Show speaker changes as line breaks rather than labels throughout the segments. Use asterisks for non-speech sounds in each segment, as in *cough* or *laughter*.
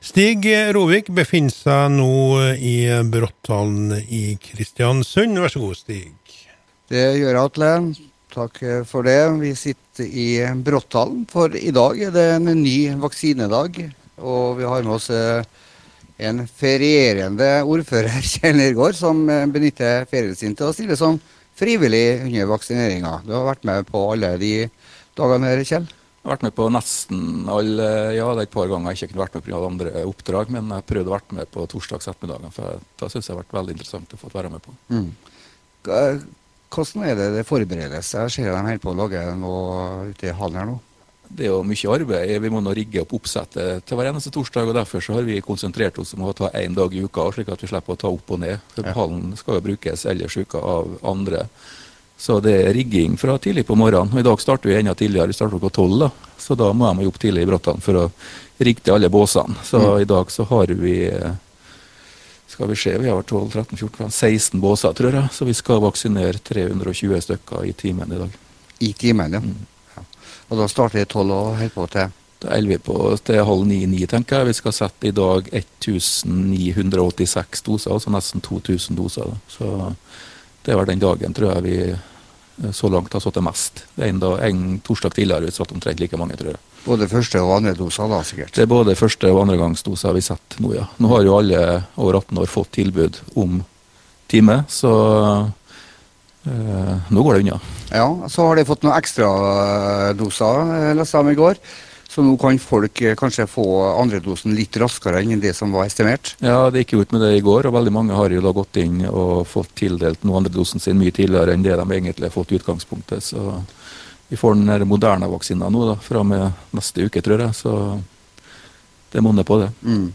Stig Rovik befinner seg nå i Bråttalen i Kristiansund. Vær så god, Stig.
Det gjør jeg, Atle. Takk for det. Vi sitter i Bråttalen for i dag er det en ny vaksinedag. Og vi har med oss eh, en ferierende ordfører, *laughs* Kjell Nergård, som eh, benytter ferien sin til å stille som frivillig under vaksineringa. Du har vært med på alle de dagene her, Kjell?
Jeg har vært med på nesten alle, ja det er et par ganger jeg ikke kunne vært med pga. andre oppdrag, men jeg prøvde å være med på torsdags ettermiddagen, for da syns jeg det har vært veldig interessant å få være med på.
Mm. Hvordan er det det forberedes? Jeg ser de holder på å lage noe ute i hallen her nå.
Det er jo mye arbeid. Vi må nå rigge opp oppsettet til hver eneste torsdag. og Derfor så har vi konsentrert oss om å ta én dag i uka, slik at vi slipper å ta opp og ned. For Hallen skal jo brukes ellers i uka av andre. Så det er rigging fra tidlig på morgenen. Og I dag starter vi enda tidligere, vi starter klokka tolv. Så da må jeg opp tidlig i Brattan for å rigge til alle båsene. Så mm. i dag så har vi skal vi se, vi har 12, 13, 14, 16 båser, tror jeg. Så vi skal vaksinere 320 stykker i timen i dag.
I timen, ja. Mm. ja. Og da starter vi tolv og holder på til?
Da er vi på til halv ni-ni, tenker jeg. Vi skal sette i dag 1986 doser, altså nesten 2000 doser. Da. Så det var den dagen, tror jeg, vi så langt har satt det mest. En, da, en torsdag tidligere har vi satt omtrent like mange, tror jeg.
Både første og andre doser, da sikkert?
Det er både første og andregangsdoser vi sett nå, ja. Nå har jo alle over 18 år fått tilbud om time, så øh, nå går det unna.
Ja, så har de fått noen ekstradoser, doser, leste jeg om i går. Så nå kan folk eh, kanskje få andredosen litt raskere enn det som var estimert?
Ja, det gikk ut med det i går, og veldig mange har jo da gått inn og fått tildelt noe andredosen sin mye tidligere enn det de egentlig har fått i utgangspunktet. Så vi får den moderne vaksina nå da, fra med neste uke, tror jeg. Så det monner på, det.
Mm.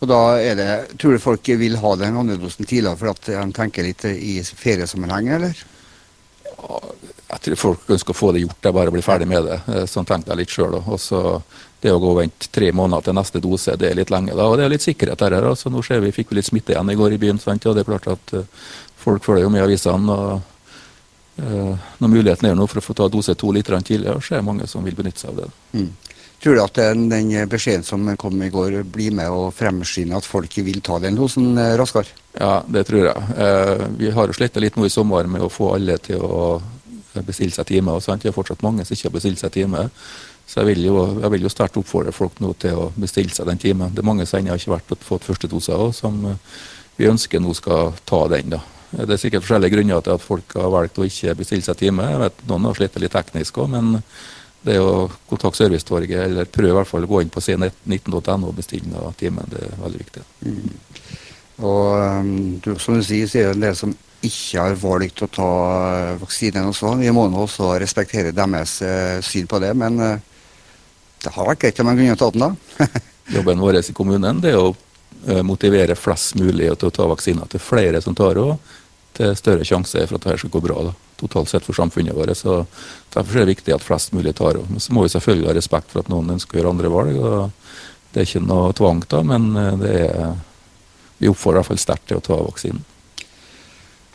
Og da er det, Tror du folk vil ha den andredosen tidligere for at de tenker litt i feriesammenheng, eller?
Ja, jeg tror folk ønsker å få det gjort, er bare å bli ferdig med det. Eh, sånn tenkte jeg litt sjøl. Det å gå og vente tre måneder til neste dose, det er litt lenge. da, Og det er litt sikkerhet her. Altså, nå ser vi, fikk vi litt smitte igjen i går i byen, sant? og det er klart at uh, folk følger jo med avisene. og uh, Når muligheten er nå for å få ta dose to litt tidligere, så er det mange som vil benytte seg av det.
Mm. Tror du at den, den, beskjeden som kom i går, blir med å fremskynde at folk vil ta den dosen raskere?
Ja, det tror jeg. Eh, vi har jo slitt litt nå i sommer med å få alle til å bestille seg time. og sant? Det er fortsatt mange som ikke har bestilt seg time. Så jeg vil jo, jeg vil jo sterkt oppfordre folk nå til å bestille seg den timen. Det er mange som ennå ikke har fått første dose og som eh, vi ønsker nå skal ta den. da. Det er sikkert forskjellige grunner til at folk har valgt å ikke bestille seg time. Jeg vet Noen har slitt litt teknisk òg, men det å kontakte Servicetorget eller prøve i hvert fall å gå inn på c19.no og bestille timen, det er veldig viktig. Mm.
Og um, du, som du sier, så er det en del som ikke har valgt å ta eh, vaksinen også. Vi må nå også respektere deres uh, syn på det, men uh, det har vært greit om man kunne tatt den da. *laughs*
Jobben vår i kommunen det er å motivere flest mulig til å ta vaksiner. Til flere som tar det, til større sjanse for at dette skal gå bra da, totalt sett for samfunnet vårt. Så Derfor er det viktig at flest mulig tar det. Men så må vi selvfølgelig ha respekt for at noen ønsker å gjøre andre valg. og Det er ikke noe tvang, da, men er, vi oppfordrer fall sterkt til å ta vaksinen.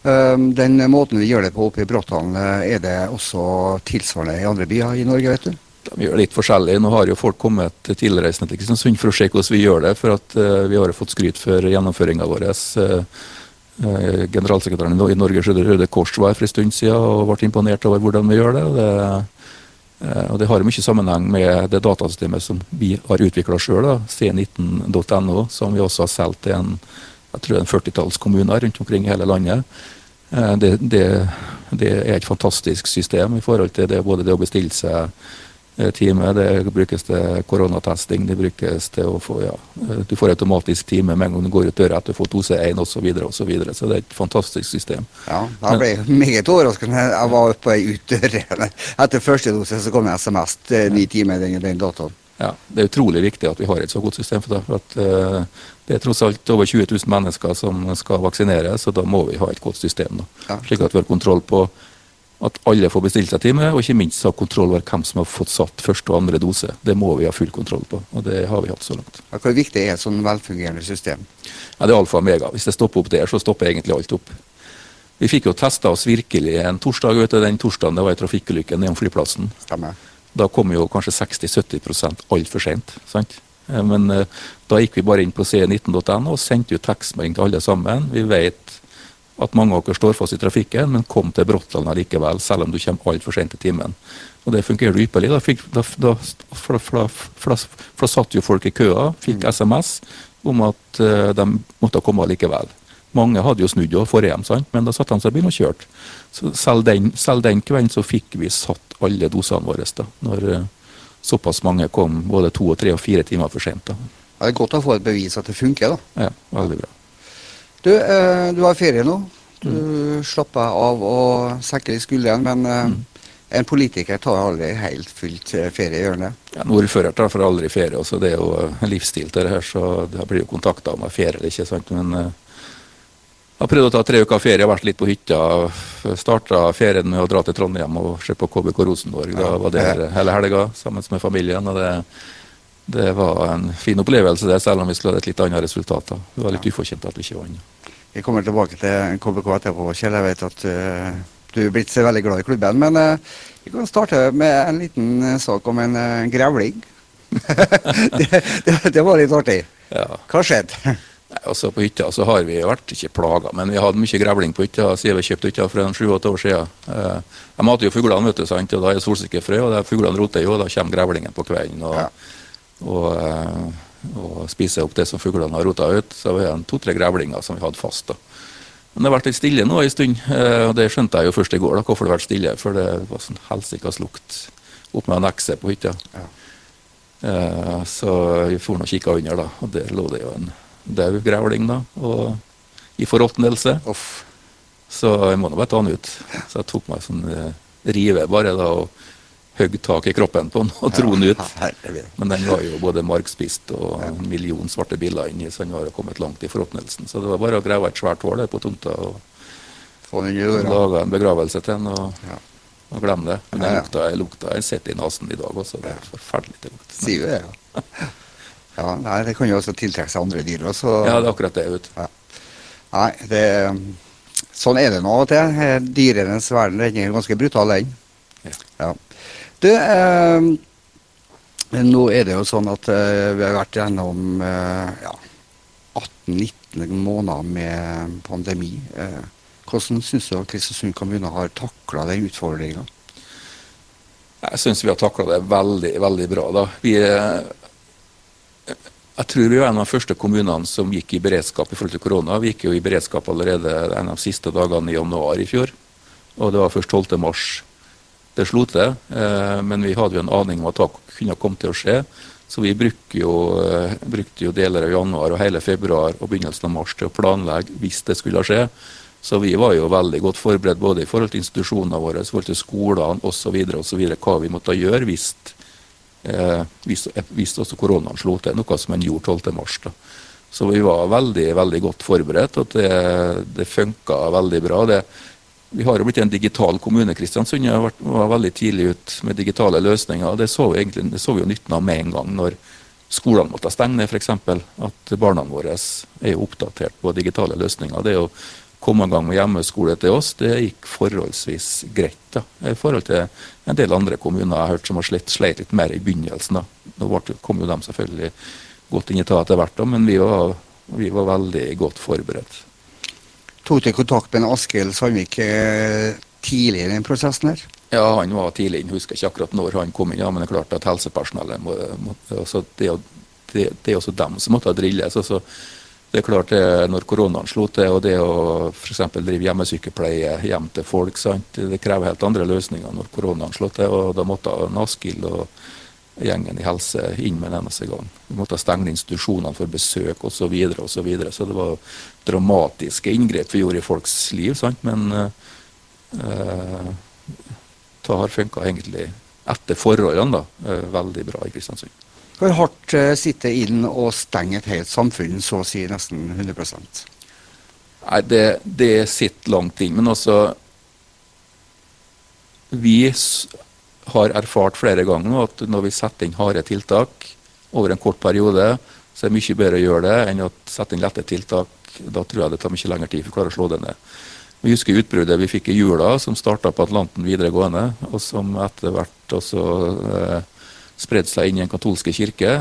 Ehm, den måten vi gjør det på oppe i Bråtthallen, eh, er det også tilsvarende i andre byer i Norge, vet du?
De gjør litt forskjellig. Nå har jo folk kommet tilreisende til Kristiansund for å se hvordan vi gjør det. For at uh, vi har fått skryt for gjennomføringa vår. Uh, generalsekretæren i Norges Røde Kors var her for en stund siden og ble imponert over hvordan vi gjør det. Det, og det har mye sammenheng med det datasystemet som vi har utvikla sjøl, c19.no, som vi også har solgt til en jeg tror en 40-talls kommuner rundt omkring i hele landet. Eh, det, det, det, er et fantastisk system i forhold til det, både det å bestille seg eh, time, det brukes til koronatesting, det brukes til å få ja, eh, Du får automatisk time med en gang du går ut døra etter å få dose 1 osv. Så, videre, og så, videre. så det er et fantastisk system.
Ja, da ble jeg meget overraskende. Jeg var på ei utdør. Etter første dose så kom en SMS ni timer den, den.
Ja, Det er utrolig viktig at vi har et så godt system. For at, uh, det er tross alt over 20 000 mennesker som skal vaksineres, og da må vi ha et godt system. Ja. Slik at vi har kontroll på at alle får bestilt seg time, og ikke minst ha kontroll over hvem som har fått satt første og andre dose. Det må vi ha full kontroll på, og det har vi hatt så langt.
Hvor viktig er et sånn velfungerende system?
Ja, Det er alfa og mega. Hvis det stopper opp der, så stopper egentlig alt opp. Vi fikk jo testa oss virkelig en torsdag. vet du, Den torsdagen det var en trafikkulykke nedom flyplassen.
Stemmer.
Da kom jo kanskje 60-70% altfor sent. Eh, men eh, da gikk vi bare inn på c19.no og sendte ut tekstmelding til alle sammen. Vi vet at mange av dere står fast i trafikken, men kom til Bråttland likevel, selv om du kommer altfor sent til timen. Og det fungerer ypperlig. Da, fikk, da, da, for, for, for, for, satt jo folk i køa, fikk SMS mm. om at uh, de måtte komme likevel. Mange hadde jo snudd og for hjem, sant? men da satte de seg i bilen og kjørte. Så selv den, selv den, kvelden så fikk vi satt alle dosene våre, da, når såpass mange kom både to, og tre og fire timer for sent. Da.
Det er godt å få et bevis at det funker,
da. Ja, veldig bra.
Du, eh, du har ferie nå. Du mm. slapper av og senker i skulderen, men eh, mm. En politiker tar aldri helt fullt ferie, gjør han det?
Ja, en ordfører tar for aldri ferie. også Det er jo livsstil til det her, så det blir jo kontakta om ferie eller ikke. sant, men jeg har prøvd å ta tre uker ferie, vært litt på hytta. Starta ferien med å dra til Trondheim og se på KBK Rosenborg. Da var det hele helga sammen med familien. og det, det, var en fin opplevelse, det, selv om vi skulle hatt et litt annet resultat. Da. Det var litt ufortjent at vi ikke vant.
Vi kommer tilbake til KBK etterpå, Kjell. Jeg vet at uh, du er blitt veldig glad i klubben. Men uh, vi kan starte med en liten uh, sak om en grevling. *laughs* det, det, det, var litt artig. Ja. Hva skjedde?
Altså På hytta så har vi vært ikke plaga, men vi hatt mye grevling på hytta siden vi kjøpte hytta for sju-åtte år siden. Eh, jeg mater jo fuglene, vet du, sant? og da er det solsikkefrø, og fuglene roter jo, og da kommer grevlingen på kvelden. og, ja. og, og, og, spiser opp det som fuglene har rota ut. Så vi har to-tre grevlinger som vi hadde fast. da. Men det har vært litt stille nå en stund, eh, og det skjønte jeg jo først i går, da, hvorfor det har vært stille. For det var sånn helsikas lukt opp med annekset på hytta. Ja. Eh, så vi for og kikka under, da, og der lå det jo en død grevling da, og i forråtnelse. Så jeg må nå bare ta den ut. Så jeg tok meg sånn eh, rive bare da og hogg tak i kroppen på den og dro den ut. Men den var jo både markspist og en million svarte biller inni, så den var kommet langt i forråtnelsen. Så det var bare å grave et svært hull på tomta og lage en begravelse til den. og... Og glem det. Men den lukta, jeg lukta jeg sitter i nesen i dag også. Det er forferdelig til lukt.
Sier jo det, ja. *laughs* Ja, nei, Det kan jo også tiltrekke seg andre dyr. Også.
Ja, det er akkurat det. vet ja.
Nei, det, sånn er det nå av og til. Dyrenes verden den er ganske brutal, den. Ja. ja. Du, eh, nå er det jo sånn at eh, vi har vært gjennom eh, ja, 18-19 måneder med pandemi. Eh, hvordan syns du at Kristiansund kommune har takla den utfordringa?
Jeg syns vi har takla det veldig, veldig bra. da. Vi jeg tror vi var en av de første kommunene som gikk i beredskap i forhold til korona. Vi gikk jo i beredskap allerede en av de siste dagene i januar i fjor. Og det var først 12. mars det slo til. Eh, men vi hadde jo en aning om at det kunne komme til å skje. Så vi jo, eh, brukte jo, deler av januar og hele februar og begynnelsen av mars til å planlegge hvis det skulle skje. Så vi var jo veldig godt forberedt både i forhold til institusjonene våre, i forhold til skolene osv. hva vi måtte gjøre hvis eh, hvis, også koronaen slo til, noe som en gjorde 12.3. Så vi var veldig veldig godt forberedt, og det, det funka veldig bra. Det, vi har jo blitt en digital kommune. Kristiansund var veldig tidlig ut med digitale løsninger. Det så vi egentlig, det så vi jo nytten av med en gang når skolene måtte stenge ned, f.eks. At barna våre er jo oppdatert på digitale løsninger. Det er jo komme i gang med hjemmeskole til oss, det gikk forholdsvis greit. da, I forhold til en del andre kommuner jeg har hørt som har slitt, sleit litt mer i begynnelsen. da. Nå kom jo de selvfølgelig godt inn i ta etter hvert, da, men vi var, vi var veldig godt forberedt.
Tok du kontakt med Askild Sandvik tidligere tidlig i den prosessen her?
Ja, han var tidlig inn. Husker ikke akkurat når han kom inn, ja, men det er klart at helsepersonellet må, må, altså det, det, det, er også dem som måtte drilles. altså det er klart det, Når koronaen slo til, og det å f.eks. drive hjemmesykepleie hjem til folk, sant? det krever helt andre løsninger når koronaen slo til. og Da måtte Naskild og gjengen i helse inn med en eneste gang. Vi måtte stenge institusjonene for besøk osv. Så, videre, og så, videre. så det var dramatiske inngrep vi gjorde i folks liv. Sant? Men uh, det har funka egentlig etter forholdene da, uh, veldig bra i Kristiansund.
Hvor hardt uh, sitter inn og stenger et helt samfunn, så å si nesten 100
Nei, det, det sitter langt inn. Men altså Vi har erfart flere ganger at når vi setter inn harde tiltak over en kort periode, så er det mye bedre å gjøre det enn å sette inn lette tiltak. Da tror jeg det tar mye lengre tid for å klare å slå det ned. Vi husker utbruddet vi fikk i jula, som starta på Atlanten videregående, og som etter hvert også eh, spredd seg inn i en katolske kirke.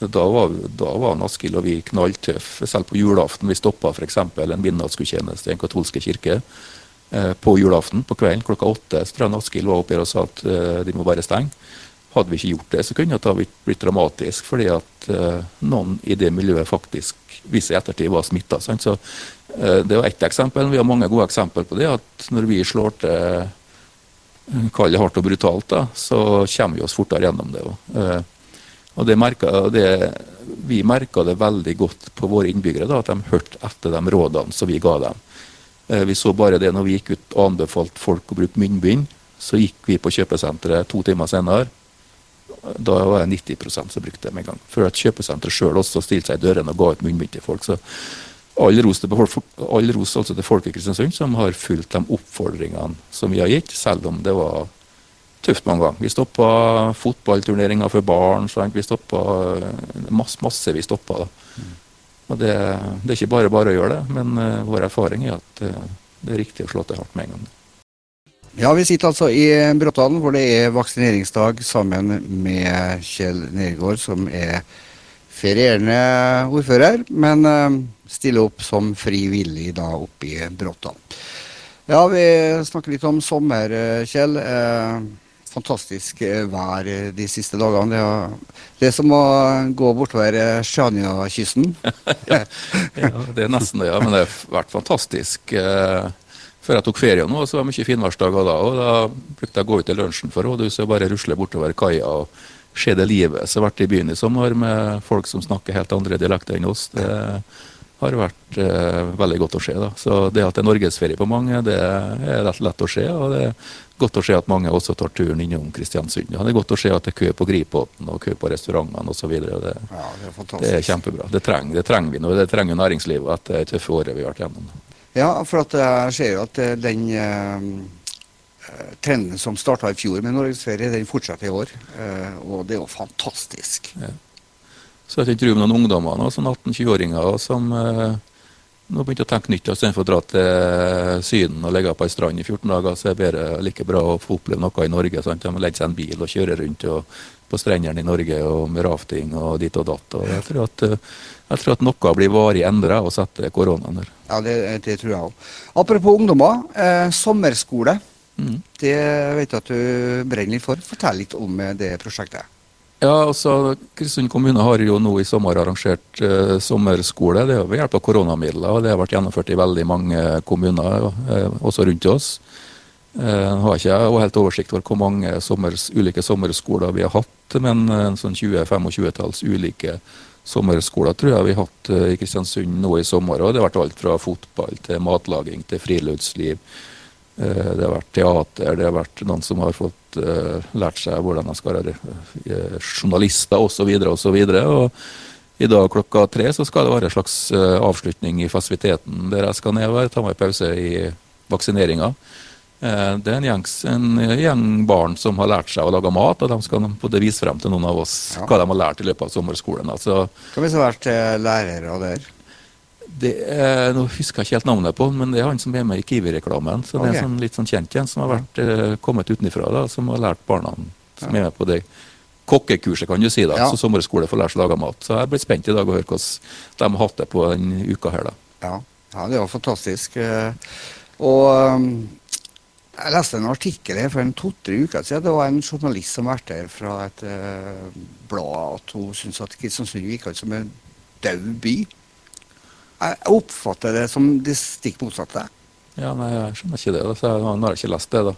Da var, da var Askild og vi knalltøffe. Selv på julaften. Vi stoppa f.eks. en midnattsgudstjeneste i en katolske kirke eh, på julaften på kvelden klokka åtte. Så tror jeg Askild var oppe her og sa at eh, de må bare stenge. Hadde vi ikke gjort det, så kunne det ha blitt dramatisk, fordi at eh, noen i det miljøet faktisk viser i ettertid var smitta. Så eh, det var ett eksempel. Vi har mange gode eksempler på det. At når vi slår til kall det hardt og brutalt, da, så kommer vi oss fortere gjennom det. Også. og det merket, det, Vi merka det veldig godt på våre innbyggere, da, at de hørte etter de rådene som vi ga dem. Eh, vi så bare det når vi gikk ut og anbefalte folk å bruke munnbind. Så gikk vi på kjøpesenteret to timer senere. Da var det 90% som brukte det med en gang. Før at kjøpesenteret sjøl også stilte seg i dørene og ga ut munnbind til folk. Så all ros, til, all ros altså til folk i Kristiansund som har fulgt de oppfordringene som vi har gitt, selv om det var tøft mange ganger. Vi stoppa fotballturneringer for barn. Sant? Vi stoppa masse, masse vi stoppa. Mm. Og det, det, er ikke bare bare å gjøre det, men uh, vår erfaring er at uh, det er riktig å slå til hardt med en gang.
Ja, Vi sitter altså i Bråttalen, hvor det er vaksineringsdag sammen med Kjell Nergård, som er ferierende ordfører, men uh, stiller opp som frivillig da oppe i Bråttalen. Ja, vi snakker litt om sommer, Kjell. Uh, fantastisk vær de siste dagene. Det er, det er som å gå bortover Sjania-kysten. *laughs*
ja, det er nesten det, ja. Men det har vært fantastisk. Før jeg tok ferie nå, så var det mye finværsdager da. og Da brukte jeg å gå ut til lunsjen for rådhuset bare rusle bortover kaia se det livet som har vært i byen i sommer, med folk som snakker helt andre dialekter enn oss. Det har vært eh, veldig godt å se. da. Så Det at det er norgesferie på mange, det er lett, lett å se. og det er godt å se at mange også tar turen innom Kristiansund. Ja, det er godt å se at det er kø på Gripbåten og kø på restaurantene osv. Det, ja, det, det er kjempebra. Det trenger, det trenger vi nå. Det trenger næringslivet etter det tøffe året vi har vært gjennom.
Ja, for at jeg ser jo at eh, den uh, trenden som starta i fjor med norgesferie, den fortsetter i år. Uh, og det er jo fantastisk. Ja.
Så jeg med noen ungdommer, nå, sånn 18-20-åringer, som uh, nå begynte å tenke nytt. Istedenfor å dra til Syden og legge på ei strand i 14 dager, så er det bedre, like bra å få oppleve noe i Norge. Sant? De må legge seg en bil og kjøre rundt og, på strendene i Norge og med rafting og dit og datt. Og jeg tror at jeg tror at noe blir varig endra også etter koronaen.
Ja, det, det tror jeg òg. Apropos ungdommer. Eh, sommerskole. Det vet jeg at du brenner litt for. Fortell litt om det prosjektet.
Ja, altså Kristiansund kommune har jo nå i sommer arrangert eh, sommerskole. Det er ved hjelp av koronamidler. og Det har vært gjennomført i veldig mange kommuner, eh, også rundt oss. Eh, har ikke helt oversikt over hvor mange sommers, ulike sommerskoler vi har hatt, men en eh, sånn 20-25-talls ulike sommerskoler tror jeg vi har hatt eh, i Kristiansund nå i sommer. og Det har vært alt fra fotball til matlaging til friluftsliv. Eh, det har vært teater, det har vært noen som har fått uh, lært seg hvordan de skal være uh, journalister osv. osv. I dag klokka tre så skal det være en slags avslutning i fasiliteten der jeg skal ned og ta meg pause i vaksineringa. Eh, det er en gjeng, en gjeng, barn som har lært seg å lage mat, og de skal både vise frem til noen av oss ja. hva de har lært i løpet av sommerskolen. Altså,
Hvem har vært eh, lærere der?
Det er, nå husker jeg ikke helt navnet på men det er han som er med i Kiwi-reklamen. så Det er sånn, litt sånn kjent igjen, som har vært, uh, kommet utenfra, da, som har lært barna som ja. er med på det kokkekurset, kan du si. da, ja. Så sommerskole for å lære seg å lage mat. Så jeg ble spent i dag å høre hvordan de har hatt det på denne uka her. da.
Ja, ja det var fantastisk. Og um, jeg leste en artikkel her for en to-tre uker siden. Det var en journalist som vært der fra et uh, blad, at hun syntes at Kristiansund gikk ut som en død by. Jeg oppfatter det som det stikk motsatte.
Ja, nei, Jeg skjønner ikke det. Da. Så jeg har ikke lest det. da.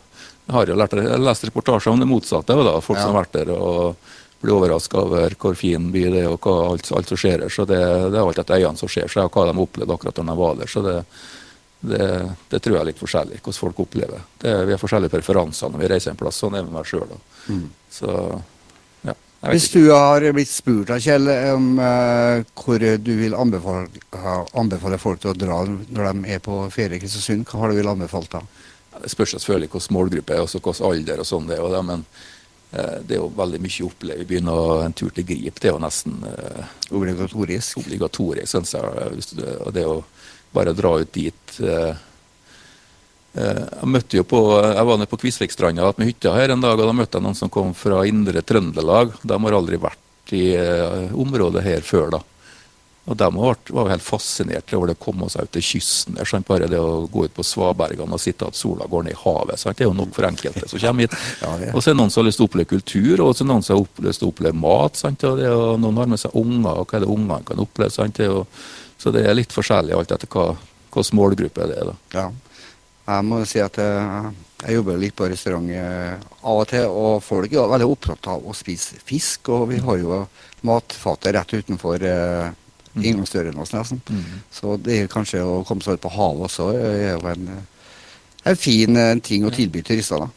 Jeg har jo lært, jeg lest reportasjer om det motsatte. da, Folk ja. som har vært der og blir overraska over hvor fin by det er og hva, alt, alt som skjer her. Så det, det er alt etter øynene som skjer seg, og hva de opplevde akkurat når de var der. så det det, det, tror jeg er litt forskjellig hvordan folk opplever det. Vi har forskjellige preferanser når vi reiser en plass. Sånn er vi meg sjøl. Mm. Så.
Hvis du har blitt spurt av Kjell om uh, hvor du vil anbefale, uh, anbefale, folk til å dra når de er på ferie i Kristiansund, hva har du vil anbefalt da?
Ja, det spørs selvfølgelig hvilken målgruppe er, og hvilken alder og sånn det er. Men uh, det er jo veldig mye å oppleve. Vi begynner en tur til Grip. Det er jo nesten
obligatorisk.
Obligatorisk, syns jeg. Og det er jo bare dra ut dit. Eh, Eh, jeg møtte jo på, jeg var nede på Kvisvikstranda med hytta her en dag, og da møtte jeg noen som kom fra indre Trøndelag. De har aldri vært i uh, området her før, da. Og De var, jo helt fascinert over det å komme seg ut til kysten. der, sant? Bare det å gå ut på svabergene og sitte at sola går ned i havet. Sant? Det er jo nok for enkelte som kommer hit. *laughs* Og så er det noen som har lyst til å oppleve kultur, og så er det noen som har lyst til å oppleve mat. Sant? Og det og noen har med seg unger, og hva er det ungene kan oppleve. Sant? Det og, så det er litt forskjellig alt etter hva hvilken målgruppe det er. da.
Ja. Jeg må si at jeg, jeg jobber litt på restaurant eh, av og til, og folk er veldig opptatt av å spise fisk. Og vi har jo matfatet rett utenfor eh, inngangsdøren vår, nesten. Så det er kanskje å komme seg ut på havet også er jo en, eh, en fin eh, ting å tilby turister. da.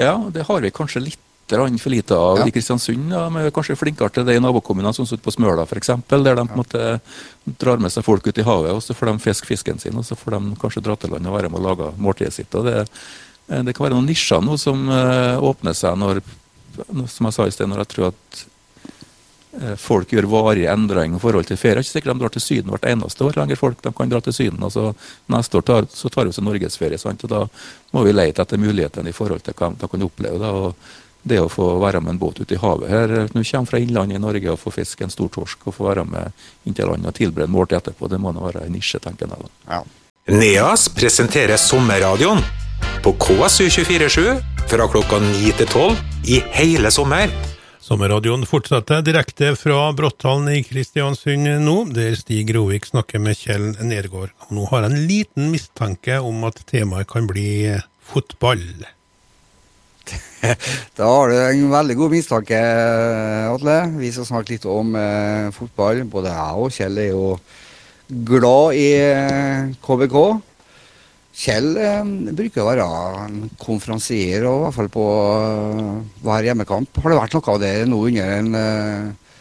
Ja, det har vi kanskje litt grann for lite av
Ja.
i Kristiansund. Ja, men kanskje flinkere til det i nabokommunene, sånn som på Smøla f.eks., der de på en måte drar med seg folk ut i havet, og så får de fiske fisken sin, og så får de kanskje dra til land og være med og lage måltidet sitt. og det, eh, det kan være noen nisjer nå som eh, åpner seg når, som jeg sa i sted, når jeg tror at eh, folk gjør varige endringer i forhold til ferie. Det er ikke sikkert de drar til Syden hvert eneste år lenger. folk de kan dra til Syden, og så Neste år tar, så tar vi oss en norgesferie. Sant? og Da må vi lete etter mulighetene i forhold til hva de kan oppleve. Da, og det å få være med en båt ute i havet her, Når du kommer fra innlandet i Norge og får fiske en stor torsk og få være med inntil land og tilberede en måltid etterpå, det må nå være en nisje, tenker jeg. da.
Ja.
NEAS presenterer Sommerradioen på KSU247 fra klokka 9 til 12 i hele sommer.
Sommerradioen fortsetter direkte fra Bråttalen i Kristiansund nå, der Stig Rovik snakker med Kjell Nergård. Og nå har jeg en liten mistanke om at temaet kan bli fotball. *laughs*
Da har du en veldig god mistanke, Atle. Vi skal snakke litt om eh, fotball. Både jeg og Kjell er jo glad i eh, KBK. Kjell eh, bruker å være en konferansier, og i hvert fall på eh, hver hjemmekamp. Har det vært noe av det nå under den eh,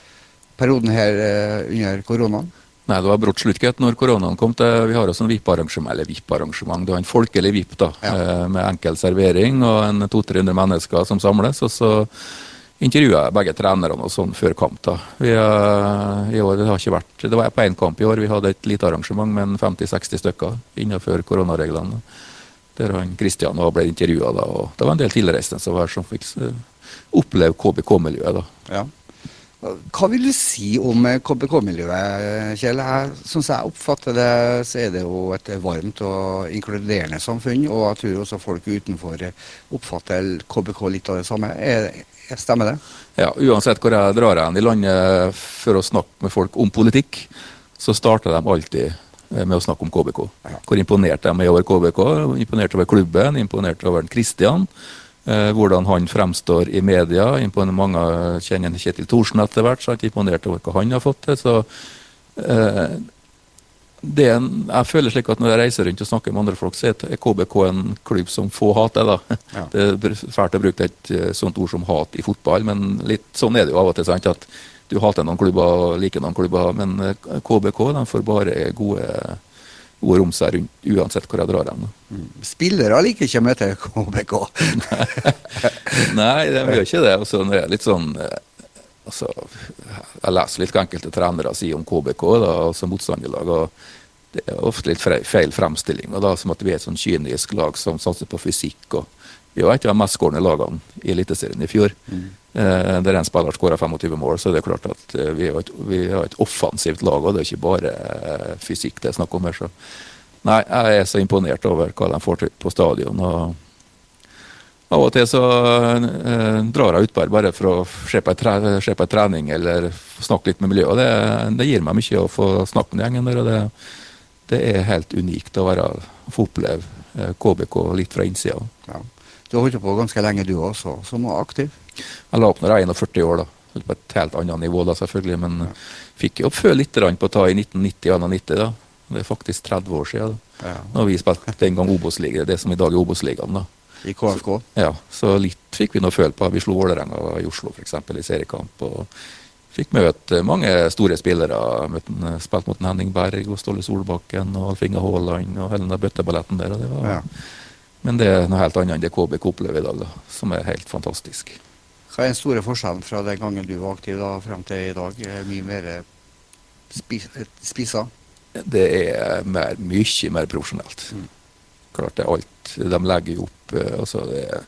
perioden her eh, under koronaen?
Nei, det var brått slutt, når koronaen kom. til, Vi har også en VIP-arrangement, eller VIP-arrangement, det var en folkelig VIP, da,
Ja.
eh, med enkel servering og en 200-300 mennesker som samles. og så intervjua jeg begge trenerne og sånn før kamp. da. Vi, eh, i år, det, har ikke vært, det var på én kamp i år. Vi hadde et lite arrangement med en 50-60 stykker innenfor koronareglene. Der han Kristian var ble intervjua, det var en del tilreisende som var som fikk eh, oppleve KBK-miljøet. da.
Ja. Hva vil du si om eh, KBK-miljøet, Kjell? Jeg, som jeg oppfatter det, så er det jo et varmt og inkluderende samfunn. Og jeg tror også folk utenfor oppfatter KBK litt av det samme. Er, er- stemmer det?
Ja, Uansett hvor jeg drar hen i landet for å snakke med folk om politikk, så starter de alltid eh, med å snakke om KBK. Hvor imponert de er over KBK, imponert over klubben, imponert over Kristian. Eh, hvordan han fremstår i media. Imponer mange kjenner Kjetil Thorsen etter hvert. Sant? Imponert over hva han har fått til. så eh, er en, jeg føler slik at Når jeg reiser rundt og snakker med andre folk, så er KBK en klubb som få hater. da. *laughs*
Ja.
Det er fælt å bruke et eh, sånt ord som hat i fotball, men litt sånn er det jo av og til. sant, at Du hater noen klubber og liker noen klubber, men eh, KBK de får bare gode ord om seg rundt, uansett hvor jeg drar hen. da.
Spillere liker ikke å møte KBK. *laughs*
Nei, de gjør ikke det. Og så er litt sånn eh, altså, Jeg leser litt hva enkelte trenere sier om KBK, da, som motstanderlag. og Det er ofte litt feil fremstilling. og da Som at vi er et sånn kynisk lag som satser på fysikk. og Vi var et av de mest skårende lagene i Eliteserien i fjor. Eh, der en spiller skåra 25 mål, så det er klart at eh, vi har et, vi har et offensivt lag. og Det er ikke bare eh, fysikk det er snakk om her. så Nei, jeg er så imponert over hva de får til på stadion. og av og til så eh, drar jeg her bare for å se på, tre, se på en trening eller snakke litt med miljøet. Det, det gir meg mye å få snakke med gjengen der. og det, det er helt unikt å være, få oppleve eh, KBK litt fra innsida.
Ja. Du har holdt på ganske lenge du også, som aktiv.
Jeg la opp når jeg er 41 år, da. På et helt annet nivå, da, selvfølgelig. Men fikk jo føle litt på å ta i 1990-91. da. Det er faktisk 30 år siden. da.
Ja.
Når vi spilte den gang Obos-ligaen, det som i dag er Obos-ligaen. da.
I KFK.
Ja, så litt fikk vi nå føle på. Vi slo Vålerenga i Oslo f.eks. i seriekamp. og Fikk møte mange store spillere. Spilt mot Henning Berg og Ståle Solbakken og Alf Inge Haaland og hele den bøtteballetten der. Og det var,
Ja.
Men det er noe helt annet enn det KBK opplever i dag, da, som er helt fantastisk.
Hva er den store forskjellen fra den gangen du var aktiv da, frem til i dag? Mye mer spis, spissa?
Det er mer, mye mer profesjonelt. klart det er alt de legger jo opp. eh, altså det er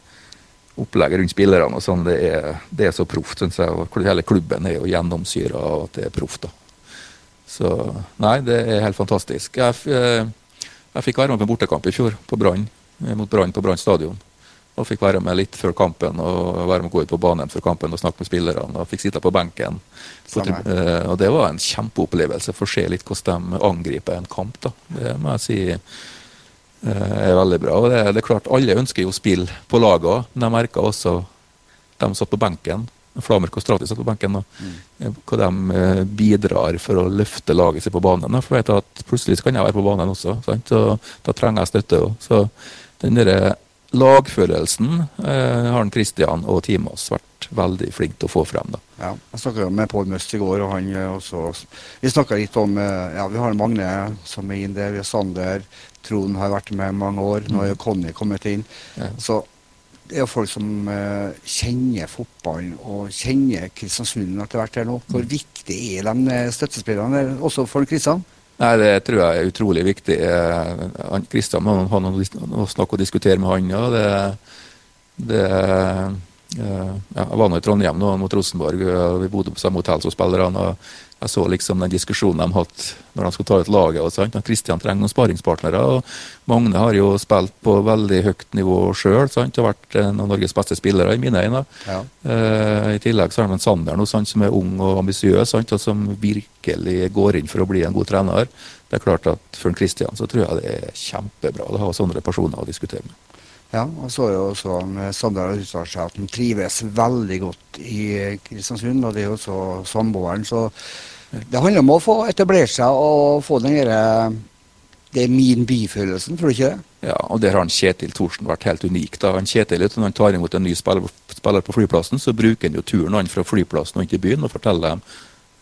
Opplegget rundt spillerne og sånn, det er, det er så proft, syns jeg. og Hele klubben er jo gjennomsyra av at det er proft. Så nei, det er helt fantastisk. Jeg, eh, jeg fikk være med på en bortekamp i fjor, på Brann, eh, mot Brann på Brann stadion. Og fikk være med litt før kampen og være med å gå ut på banen før kampen og snakke med spillerne. Og fikk sitte på benken. Eh, og det var en kjempeopplevelse. Få se litt hvordan de angriper en kamp. da. Det må jeg si eh, er veldig bra. Og det, det er klart, alle ønsker jo spill på laget òg, men jeg merka også de som satt på benken. Flamer Kostrati satt på benken. da, eh, Hva de bidrar for å løfte laget sitt på banen. For jeg vet at plutselig kan jeg være på banen også, sant? og da trenger jeg støtte òg. Så den derre lagfølelsen eh, har han Christian og Timas vært veldig flinke til å få frem. da.
Ja, jeg snakka med Pål Møst i går, og han eh, også Vi snakka litt om eh, Ja, vi har Magne som er inne der, vi har Sander. Trond har vært med i mange år. Nå er jo Conny kommet inn.
Ja.
Så det er jo folk som eh, kjenner fotballen og kjenner Kristiansund etter hvert her nå. Hvor viktig er de støttespillerne, også for Kristian?
Nei, Det tror jeg er utrolig viktig. Eh, Kristian må ha noe, å snakke og diskutere med han. Ja. Det, det, eh, ja, jeg var nå i Trondheim nå mot Rosenborg. og Vi bodde på samme hotell som spillerne. Jeg så liksom den diskusjonen de hatt når de skulle ta ut laget. og sånt. Og Kristian trenger noen sparingspartnere. og Magne har jo spilt på veldig høyt nivå sjøl og vært en av Norges beste spillere i mine øyne.
Ja.
Eh, I tillegg så har de en Sander nå, sant, som er ung og ambisiøs, og som virkelig går inn for å bli en god trener. Det er klart at For en Christian så tror jeg det er kjempebra å ha sånne personer å diskutere med.
Ja, og så er jo også eh, har uttalt seg at han trives veldig godt i eh, Kristiansund, og det er jo også samboeren. Så det handler om å få etablert seg og få den derre Det er min by-følelsen, tror du ikke det?
Ja, og Der har han Kjetil Thorsen vært helt unik. da. Han Kjetil, Når han tar imot en ny spiller, spiller på flyplassen, så bruker han jo turen han fra flyplassen og inn til byen og forteller dem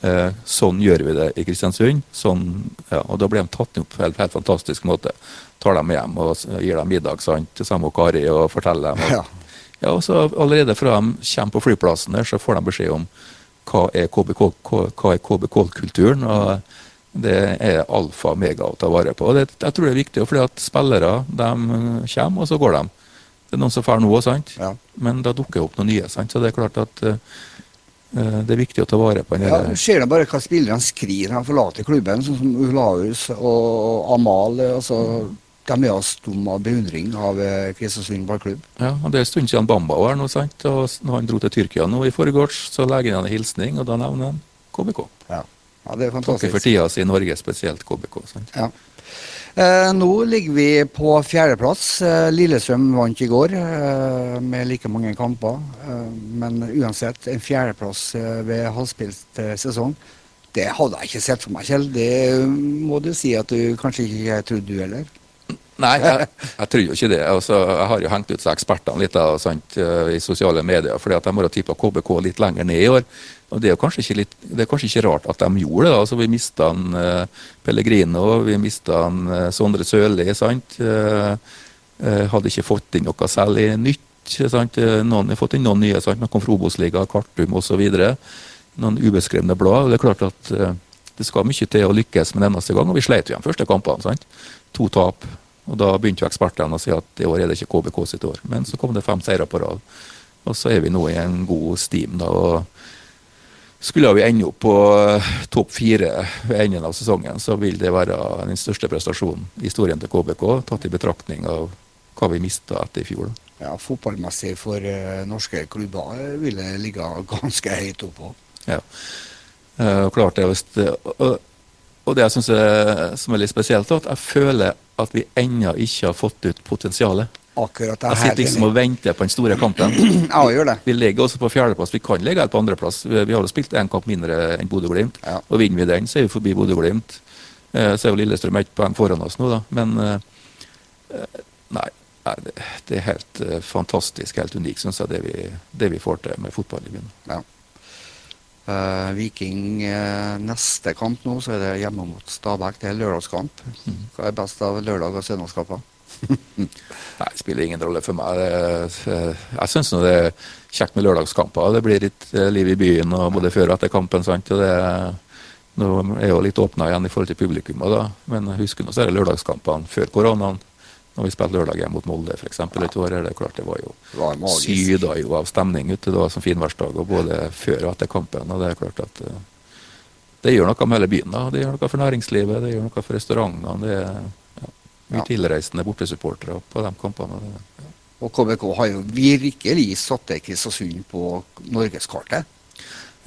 eh, sånn gjør vi det i Kristiansund. sånn, ja, og Da blir de tatt opp på en helt, helt fantastisk måte. Tar dem hjem og gir dem middag sant, sammen og Kari og forteller dem. Og,
Ja.
Ja, og så Allerede fra de kommer på flyplassen, der, så får de beskjed om hva er KBK KBK-kulturen. og Det er alfa og mega å ta vare på. det, Jeg tror det er viktig, fordi at spillere de kommer, og så går de. Det er noen som drar nå sant?
Ja.
men da dukker det opp noen nye. sant? Så det er klart at eh, eh, det er viktig å ta vare på den.
Ja,
du
Ser bare hva spillerne skriver når de forlater klubben, sånn som Ulaus og Amal. altså... altså, De er jo stum av beundring av eh, Kristiansund ballklubb.
Ja, og Det er en stund siden Bamba var her nå, sant? og når han dro til Tyrkia nå i forgårs, så legger han en hilsning, og da nevner han KBK.
Ja. ja, det er
Takker
fantastisk.
for tida si i Norge, spesielt KBK. sant?
Ja. Eh, nå ligger vi på fjerdeplass. Eh, Lillestrøm vant i går eh, med like mange kamper. Eh, men uansett, en fjerdeplass eh, ved halvspilt sesong, det hadde jeg ikke sett for meg, Kjell. Det må du si at du kanskje ikke trodde du heller.
Nei, jeg, jeg tror jo ikke det. Altså, jeg har jo hengt ut seg ekspertene litt da, sant, eh, i sosiale medier, fordi at de har tippa KBK litt lenger ned i år. Og Det er jo kanskje ikke, litt, det er kanskje ikke rart at de gjorde det. altså Vi mista uh, Pellegrino, vi mista uh, Sondre Sørli. sant, eh, eh, Hadde ikke fått inn noe særlig nytt. sant, eh, noen fått inn noen nye. sant, Noen kom fra Obos-liga, Kartum osv. Noen ubeskrevne blad. Det er klart at eh, det skal mye til å lykkes med den eneste gang, og vi sleit jo de første kampene. sant, To tap. Og Da begynte jo ekspertene å si at i år er det ikke KBK sitt år. Men så kom det fem seire på rad. Og så er vi nå i en god steam. da, og Skulle vi ende opp på eh, topp fire ved enden av sesongen, så vil det være den største prestasjonen i historien til KBK, tatt i betraktning av hva vi mista etter i fjor.
Ja, Fotballmessig for eh, norske klubber eh, vil det ligge ganske høyt oppå.
Ja. Eh, klart det, visst, eh, og, det jeg syns er som er litt spesielt, er at jeg føler at vi ennå ikke har fått ut potensialet.
Akkurat det
Jeg sitter liksom og venter på den store kampen. *clears throat*
Ja, gjør det.
Vi ligger også på fjerdeplass. Vi kan ligge her på andreplass. Vi vi har jo spilt én kamp mindre enn Bodø-Glimt.
Ja.
Og vinner vi den, så er vi forbi Bodø-Glimt. Eh, Så er jo Lillestrøm ett poeng foran oss nå, da. Men eh, nei, det er helt eh, fantastisk, helt unikt, syns jeg, det vi, det vi får til med fotball i byen.
Ja. Eh, Viking uh, neste kamp nå, så er det hjemme mot Stabæk. Det er lørdagskamp.
Mm.
Hva er best av lørdag- og søndagskamper? *laughs*
Nei, det spiller ingen rolle for meg. Eh, jeg syns det er kjekt med lørdagskamper. Det blir litt liv i byen og både før og etter kampen. sant? Og det, nå er jo litt åpna igjen i forhold til publikum, da. men husker nå så er det lørdagskampene før koronaen. Når vi spilte lørdag mot Molde f.eks. et år, det klart det var jo
Det
syda jo av stemning ute. Det var som finværsdag, både før og etter kampen. og Det er klart at eh, det gjør noe med hele byen. da. Det gjør noe for næringslivet, det gjør noe for restaurantene. Det er ja, mye
Ja.
tilreisende bortesupportere på de kampene. ja.
Og KBK har jo virkelig satt Kristiansund på norgeskartet.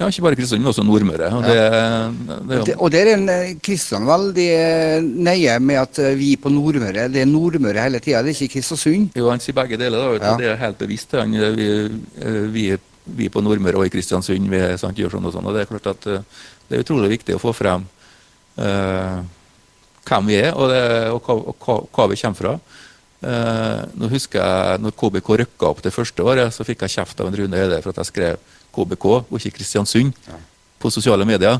Ja, ikke bare Kristiansund, men også Nordmøre. og det, er
Det,
ja.
og der er eh, Kristian veldig eh, nøye med at eh, vi på Nordmøre, det er Nordmøre hele tida, det er ikke Kristiansund.
Jo, han sier begge deler. da.
Ja.
Det er helt bevisst. Han, vi, vi, vi på Nordmøre og i Kristiansund vi sant, gjør sånn og sånn. og Det er klart at det er utrolig viktig å få frem uh, hvem vi er og, det, og, hva, og hva, hva vi kommer fra. Uh, nå husker jeg når KBK rykka opp det første året, så fikk jeg kjeft av en Rune Eide for at jeg skrev KBK og ikke Kristiansund på sosiale medier.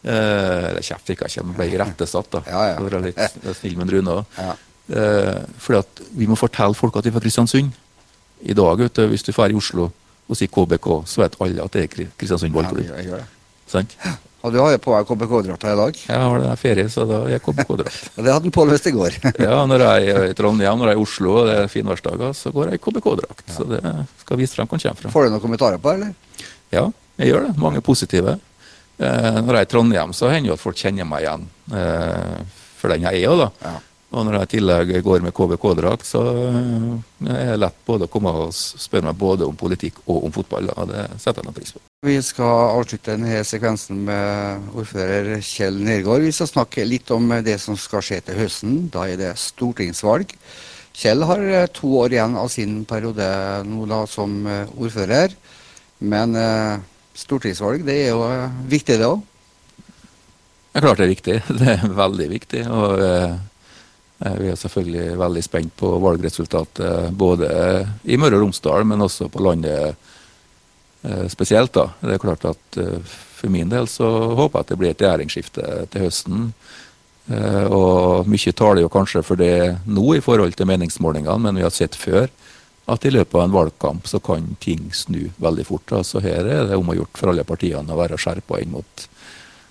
Eh, kjeft fikk jeg ikke, men ble irettesatt.
Ja, ja.
For å være litt snill med Rune.
Ja.
Eh, fordi at vi må fortelle folk at vi er fra Kristiansund. I dag, vet du, hvis du drar i Oslo og sier KBK, så vet alle at det er Kristiansund
Ja,
ballklubb.
det.
Sant?
Og du har jo på deg KBK-drakta i dag.
Jeg har det ferie, så da er jeg KBK-drakt. *laughs*
Det hadde Pål visst i går. *laughs*
Ja, når jeg er i Trondheim, når jeg er i Oslo og det er finværsdager, så går jeg i KBK-drakt. Så det skal vise frem hvor jeg kommer fra.
Får du noen kommentarer på det, eller?
Ja, jeg gjør det. Mange positive. Eh, når jeg er i Trondheim, så hender det at folk kjenner meg igjen eh, for den jeg er. da.
Ja.
Og når jeg i tillegg går med KBK-drakt, så eh, er det lett både å komme og spørre meg både om politikk og om fotball. Og Det setter jeg pris på.
Vi skal avslutte denne sekvensen med ordfører Kjell Nergård. Vi skal snakke litt om det som skal skje til høsten. Da er det stortingsvalg. Kjell har eh, to år igjen av sin periode nå da som eh, ordfører. Men stortingsvalg, det er jo viktig det òg.
Er klart det er viktig. *laughs* Det er veldig viktig. og Vi er selvfølgelig veldig spent på valgresultatet både i Møre og Romsdal, men også på landet eh, spesielt. da. Det er klart at eh, For min del så håper jeg at det blir et regjeringsskifte til høsten. Eh, Og Mye taler jo kanskje for det nå i forhold til meningsmålingene, men vi har sett før at i løpet av en valgkamp så kan ting snu veldig fort. Altså Her er det om å gjort for alle partiene å være skjerpa inn mot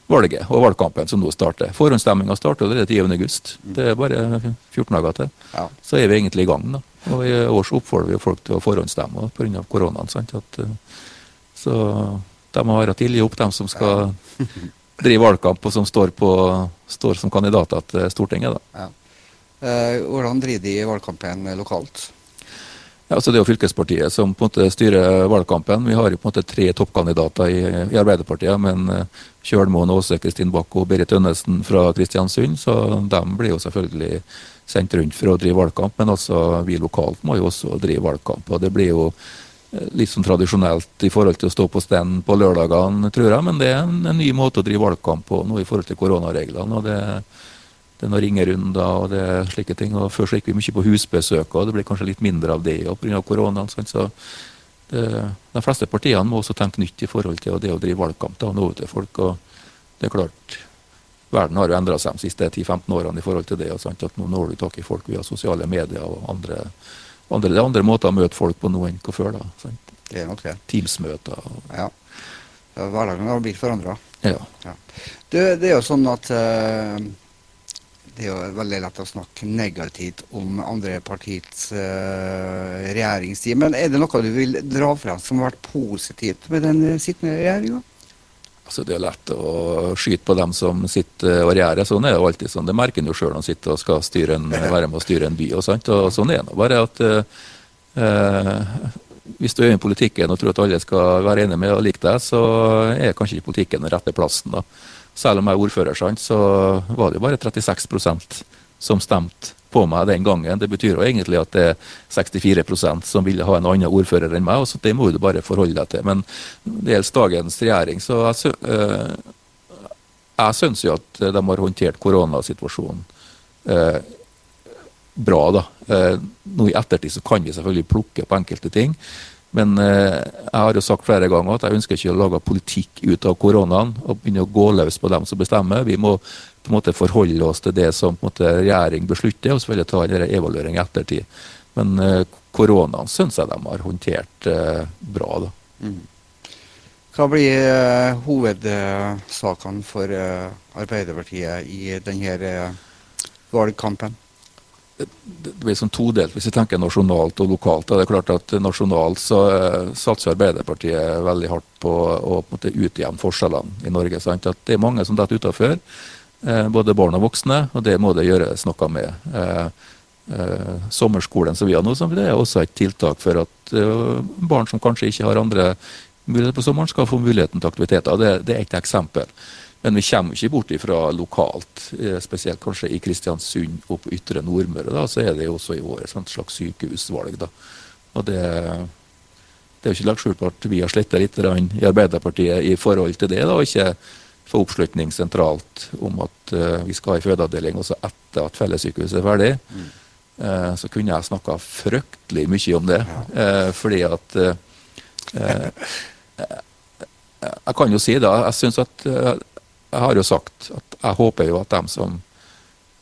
valget og valgkampen som nå starter. Forhåndsstemminga starter allerede 10. august. Det er bare 14 dager til.
Ja.
Så er vi egentlig i gang. da. Og I år så oppfordrer vi folk til å forhåndsstemme pga. koronaen. sant? At, eh, så de må være tidlig opp, de som skal *laughs* drive valgkamp og som står, på, står som kandidater til Stortinget. da.
Ja. hvordan driver de valgkampen lokalt?
Ja, altså Det er jo fylkespartiet som på en måte styrer valgkampen. Vi har jo på en måte tre toppkandidater i, i Arbeiderpartiet. Men eh, Kjølmoen, Åse, Kristin Bakk og Berit Tønnesen fra Kristiansund, så de blir jo selvfølgelig sendt rundt for å drive valgkamp. Men også vi lokalt må jo også drive valgkamp. og Det blir jo eh, litt sånn tradisjonelt i forhold til å stå på stand på lørdagene, tror jeg. Men det er en, en ny måte å drive valgkamp på nå i forhold til koronareglene. og det det er noen ringerunder og det er slike ting. og Før så gikk vi mye på husbesøk, og det blir kanskje litt mindre av det pga. koronaen. Sånn, Så det, de fleste partiene må også tenke nytt i forhold til det å drive valgkamp da, og nå til folk. og det er klart, Verden har jo endra seg de siste 10-15 årene i forhold til det. og sant, at Nå når du tak i folk via sosiale medier og andre, andre, det er andre måter å møte folk på nå enn hva før. da, sant,
Det er nok det.
Teams-møter.
Ja. Ja, Hverdagen har blitt forandra.
ja.
Det, det er jo sånn at eh, det er jo veldig lett å snakke negativt om andre partiets uh, regjeringstid. Men er det noe du vil dra frem som har vært positivt med den eh, sittende regjeringa?
Altså, det er lett å skyte på dem som sitter og regjerer. Sånn er det alltid. sånn. Det merker en jo sjøl når en sitter og skal styre en, *laughs* være med å styre en by. og sant? Og sånn er det bare at eh, eh, hvis du er i politikken og tror at alle skal være enige med og like deg, så er kanskje ikke politikken den rette plassen. da. Selv om jeg er ordfører, så var det bare 36% som stemte på meg den gangen. Det betyr jo egentlig at det er 64% som ville ha en annen ordfører enn meg, og så det må du bare forholde deg til. Men det gjelder dagens regjering, så jeg, jeg syns jo at de har håndtert koronasituasjonen eh, bra. da. Eh, nå i ettertid så kan vi selvfølgelig plukke på enkelte ting. Men eh, jeg har jo sagt flere ganger at jeg ønsker ikke å lage politikk ut av koronaen og begynne å gå løs på dem som bestemmer. Vi må på en måte forholde oss til det som regjering beslutter, og selvfølgelig ta en evaluering i ettertid. Men eh, koronaen syns jeg de har håndtert eh, bra. da.
Hva blir eh, hovedsakene for eh, Arbeiderpartiet i denne eh, valgkampen?
Det blir sånn todelt hvis vi tenker nasjonalt og lokalt. Det er klart at Nasjonalt så uh, satser Arbeiderpartiet veldig hardt på å på utjevne forskjellene i Norge. Sant? At Det er mange som detter utenfor, uh, både barn og voksne, og det må det gjøres noe med. Uh, sommerskolen som vi har nå, det er også et tiltak for at barn som kanskje ikke har andre muligheter på sommeren, skal få muligheten til aktiviteter. Det, det er et eksempel. Men vi kommer ikke bort ifra lokalt, eh, spesielt kanskje i Kristiansund og på Ytre Nordmøre. da, Så er det jo også i år et slags sykehusvalg. da. Og det, det er jo ikke lagt skjul på at vi har sletta litt i Arbeiderpartiet i forhold til det. da, og ikke få oppslutning sentralt om at uh, vi skal ha en fødeavdeling også etter at fellessykehuset er ferdig. Mm. Uh, så kunne jeg snakka fryktelig mye om det. Uh, fordi at jeg kan jo si da, jeg syns at jeg har jo sagt at jeg håper jo at dem som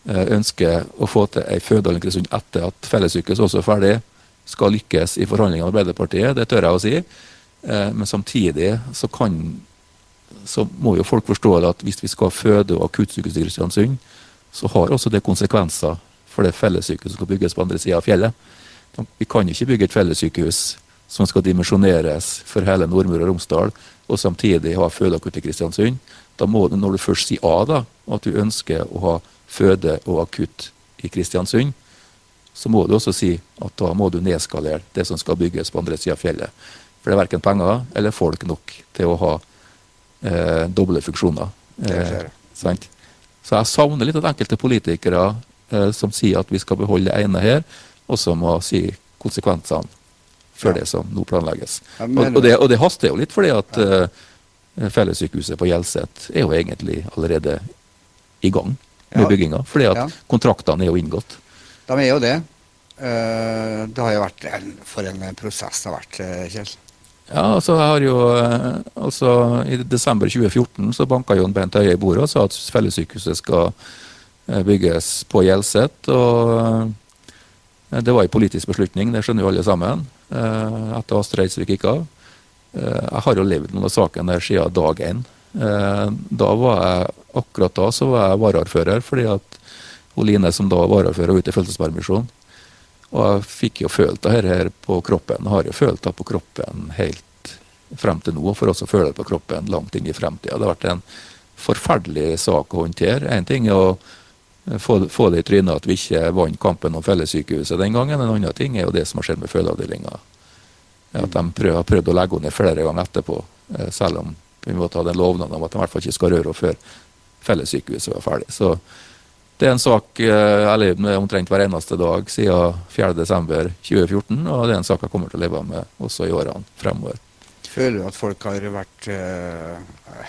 eh, ønsker å få til ei fødeavdeling etter at fellessykehuset også er ferdig, skal lykkes i forhandlingene med Arbeiderpartiet. Det tør jeg å si. Eh, men samtidig så kan så må jo folk forstå at hvis vi skal føde- og akuttsykehus i Kristiansund, så har også det konsekvenser for det fellessykehuset som skal bygges på andre sida av fjellet. Vi kan ikke bygge et fellessykehus som skal dimensjoneres for hele Nordmøre og Romsdal, og samtidig ha fødeakutt i Kristiansund. Da må du, når du først sier A, da, at du ønsker å ha føde og akutt i Kristiansund, så må du også si at da må du nedskalere det som skal bygges på andre sida av fjellet. For det er verken penger eller folk nok til å ha eh, doble funksjoner. Eh, så jeg savner litt at enkelte politikere eh, som sier at vi skal beholde det ene her, også må si konsekvensene for ja. det som nå planlegges. Og, og, det, og, det, haster jo litt, fordi at ja. Uh, fellessykehuset på Hjelset er jo egentlig allerede i gang med ja. bygginga. Fordi at kontraktene er jo inngått.
De er jo det. Uh, det har jo vært en, for en prosess det har vært, eh, Kjell.
Ja, altså jeg har jo, altså I desember 2014 så banka Jon Bent Høie i bordet og sa at fellessykehuset skal bygges på Hjelset. og Det var en politisk beslutning, det skjønner jo alle sammen. Eh, etter Astrid Eidsvik gikk av. Eh, jeg har jo levd med denne saken der siden dag én. Eh, da var jeg, akkurat da så var jeg varaordfører, fordi at Line som da var varaordfører, var ute i fødselspermisjon. Og jeg fikk jo følt det her på kroppen. Har jo følt det på kroppen helt frem til nå, for også føle det på kroppen langt inn i fremtida. Det har vært en forferdelig sak å håndtere. Én ting er å få, få, det i trynet at vi ikke vant kampen om fellessykehuset den gangen. En annen ting er jo det som har skjedd med fødeavdelinga. At de prøv, har prøvd å legge henne ned flere ganger etterpå, eh, selv om vi må ta den lovnaden om at de i hvert fall ikke skal røre henne før fellessykehuset var ferdig. Så det er en sak eller har omtrent hver eneste dag siden 4.12.2014, og det er en sak jeg kommer til å leve med også i årene fremover.
Føler du at folk har vært uh,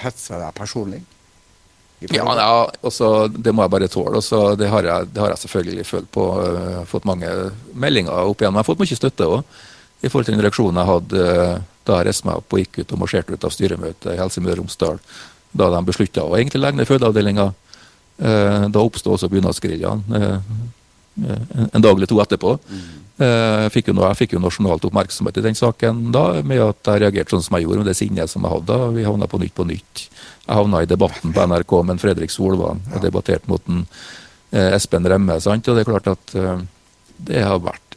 hetsa deg personlig?
Ja, ja også, det må jeg bare tåle. Også, det, har jeg, det har jeg selvfølgelig følt på. Uh, fått mange meldinger opp igjen. Jeg har fått mye støtte òg, i forhold til den reaksjonen jeg hadde uh, da jeg reiste meg opp og gikk ut og marsjerte ut av styremøtet i Helse Møre og Romsdal. Da de beslutta å egentlig legge ned fødeavdelinga. Uh, da oppsto også bunadsgeriljaen en dag eller to etterpå. Mm. Jeg fikk, jo, jeg fikk jo nasjonalt oppmerksomhet i den saken da, med at jeg reagerte sånn som jeg gjorde, med det sinnet som jeg hadde. Vi havna på Nytt på Nytt jeg havna i debatten på NRK med en Fredrik Solvang og debatterte mot en, eh, Espen Remme. Sant? Og det er klart at eh, det har vært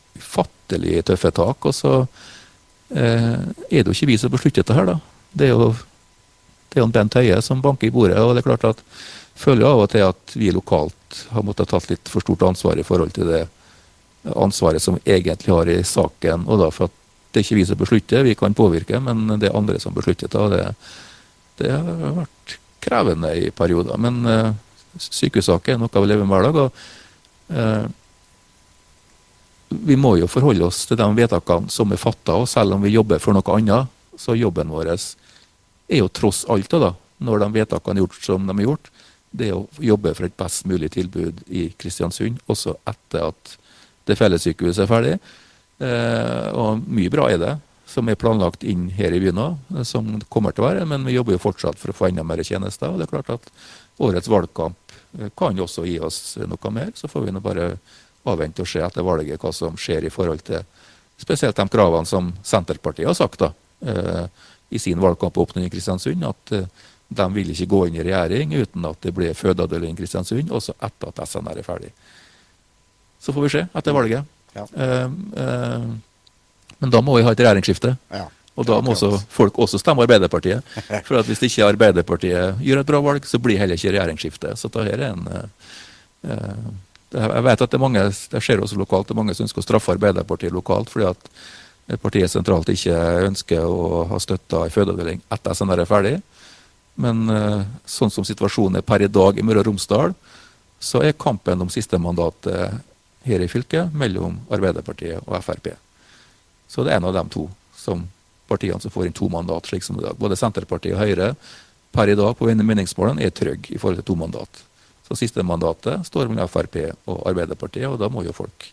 ufattelig tøffe tak. Og så eh, er det jo ikke vi som beslutter dette her, da. Det er jo det er jo Bent Høie som banker i bordet. og det er klart at føler av og til at vi lokalt har måttet tatt litt for stort ansvar i forhold til det ansvaret som egentlig har i saken. og da for at Det er ikke vi som beslutter, vi kan påvirke, men det er andre som beslutter det. det har vært krevende i perioder. Men uh, sykehussaker er noe vi lever med hver dag. og uh, Vi må jo forholde oss til de vedtakene som er fatta, og selv om vi jobber for noe annet, så jobben vår er jo tross alt, da, når de vedtakene er gjort som de er gjort, det er å jobbe for et best mulig tilbud i Kristiansund, også etter at det fellessykehuset er ferdig. Eh, og mye bra er det som er planlagt inn her i byen òg, som kommer til å være. Men vi jobber jo fortsatt for å få enda mer tjenester. og det er klart at Årets valgkamp eh, kan jo også gi oss noe mer. Så får vi nå bare avvente og se etter valget hva som skjer i forhold til spesielt de kravene som Senterpartiet har sagt da, eh, i sin valgkampåpning i Kristiansund. At eh, de vil ikke gå inn i regjering uten at det blir fødeavdeling i Kristiansund, også etter at SNR er ferdig. Så får vi se etter valget.
Ja.
Eh, eh, men da må vi ha et regjeringsskifte.
Ja.
Og da må også folk også stemme Arbeiderpartiet. For at hvis ikke Arbeiderpartiet gjør et bra valg, så blir heller ikke regjeringsskifte. Så dette er en det- Jeg vet at det er mange, jeg skjer også lokalt, det er mange som ønsker å straffe Arbeiderpartiet lokalt fordi at partiet sentralt ikke ønsker å ha støtta en fødeavdeling etter at SNR er ferdig. Men eh, sånn som situasjonen er per i dag i Møre og Romsdal, så er kampen om siste mandatet her i fylket mellom Arbeiderpartiet og Frp. Så det er en av de to som partiene som får inn to mandat, slik som i dag. Både Senterpartiet og Høyre per i dag på meningsmålene er trygge i forhold til to mandat. Så siste mandatet står mellom Frp og Arbeiderpartiet, og da må jo folk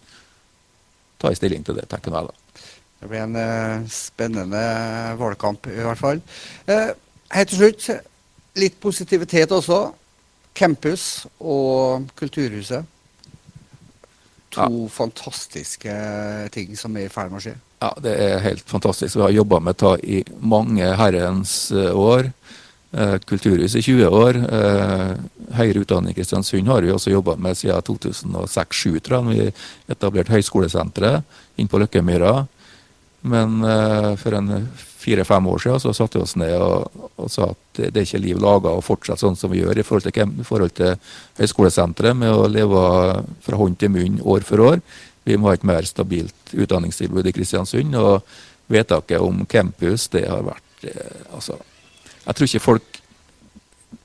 ta en stilling til det, tenker jeg da.
Det blir en uh, spennende valgkamp, i hvert fall. Helt til slutt, litt positivitet også. Campus og Kulturhuset. To fantastiske ting som er i ferd med å skje.
Ja, det er helt fantastisk. Vi har jobba med det i mange herrens eh, år. Eh, Kulturhus i 20 år. Eh, høyere utdanning i Kristiansund har vi også jobba med siden 2006-2007, tror jeg. når Vi etablerte høyskolesenteret inn på Løkkemyra. Men eh, for en fire-fem år siden så satte vi oss ned og, og sa at det, er ikke liv laga å fortsette sånn som vi gjør i forhold til, i forhold til høyskolesenteret, med å leve fra hånd til munn år for år. Vi må ha et mer stabilt utdanningstilbud i Kristiansund. Og vedtaket om campus, det har vært Altså, jeg tror ikke folk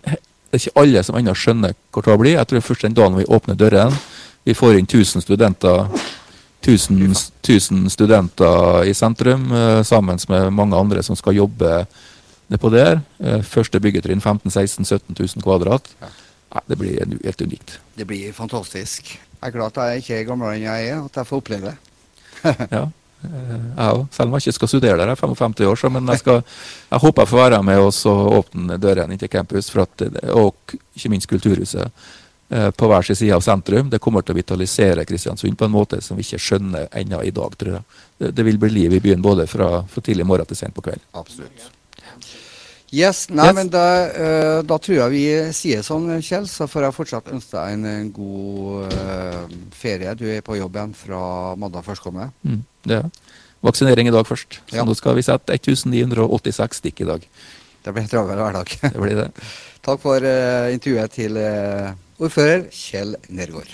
Det er ikke alle som ennå skjønner hvor det blir. Jeg tror først den dagen vi åpner dørene, vi får inn 1000 studenter 1000, 1000 studenter i sentrum, eh, sammen med mange andre som skal jobbe nedpå der. Eh, første byggetrinn 15 16 17 000 kvadrat. Det blir helt unikt.
Det blir fantastisk. Jeg er glad at jeg ikke er gamlere enn jeg er, at jeg får oppleve det.
Ja, *laughs* jeg òg. Selv om jeg ikke skal studere der, jeg er 55 år, så, men jeg, skal, jeg håper jeg får være med og åpne dørene inn til campus, at, og ikke minst Kulturhuset, eh, på hver sin side av sentrum. Det kommer til å vitalisere Kristiansund på en måte som vi ikke skjønner ennå i dag, tror jeg. Det, det vil bli liv i byen både fra, fra tidlig morgen til sent på kveld.
Absolutt. Yes, nei,
Yes.
men da, uh, da tror jeg vi sier sånn, Kjell. Så får jeg fortsatt ønske deg en, en god uh, ferie. Du er på jobb igjen fra mandag førstkommende.
Mm, det er vaksinering i dag først. Så
Ja.
nå skal vi sette 1986 stikk i dag.
Det blir en travel hverdag.
Det blir det. *laughs*
Takk for uh, intervjuet til ordfører Kjell Nergård.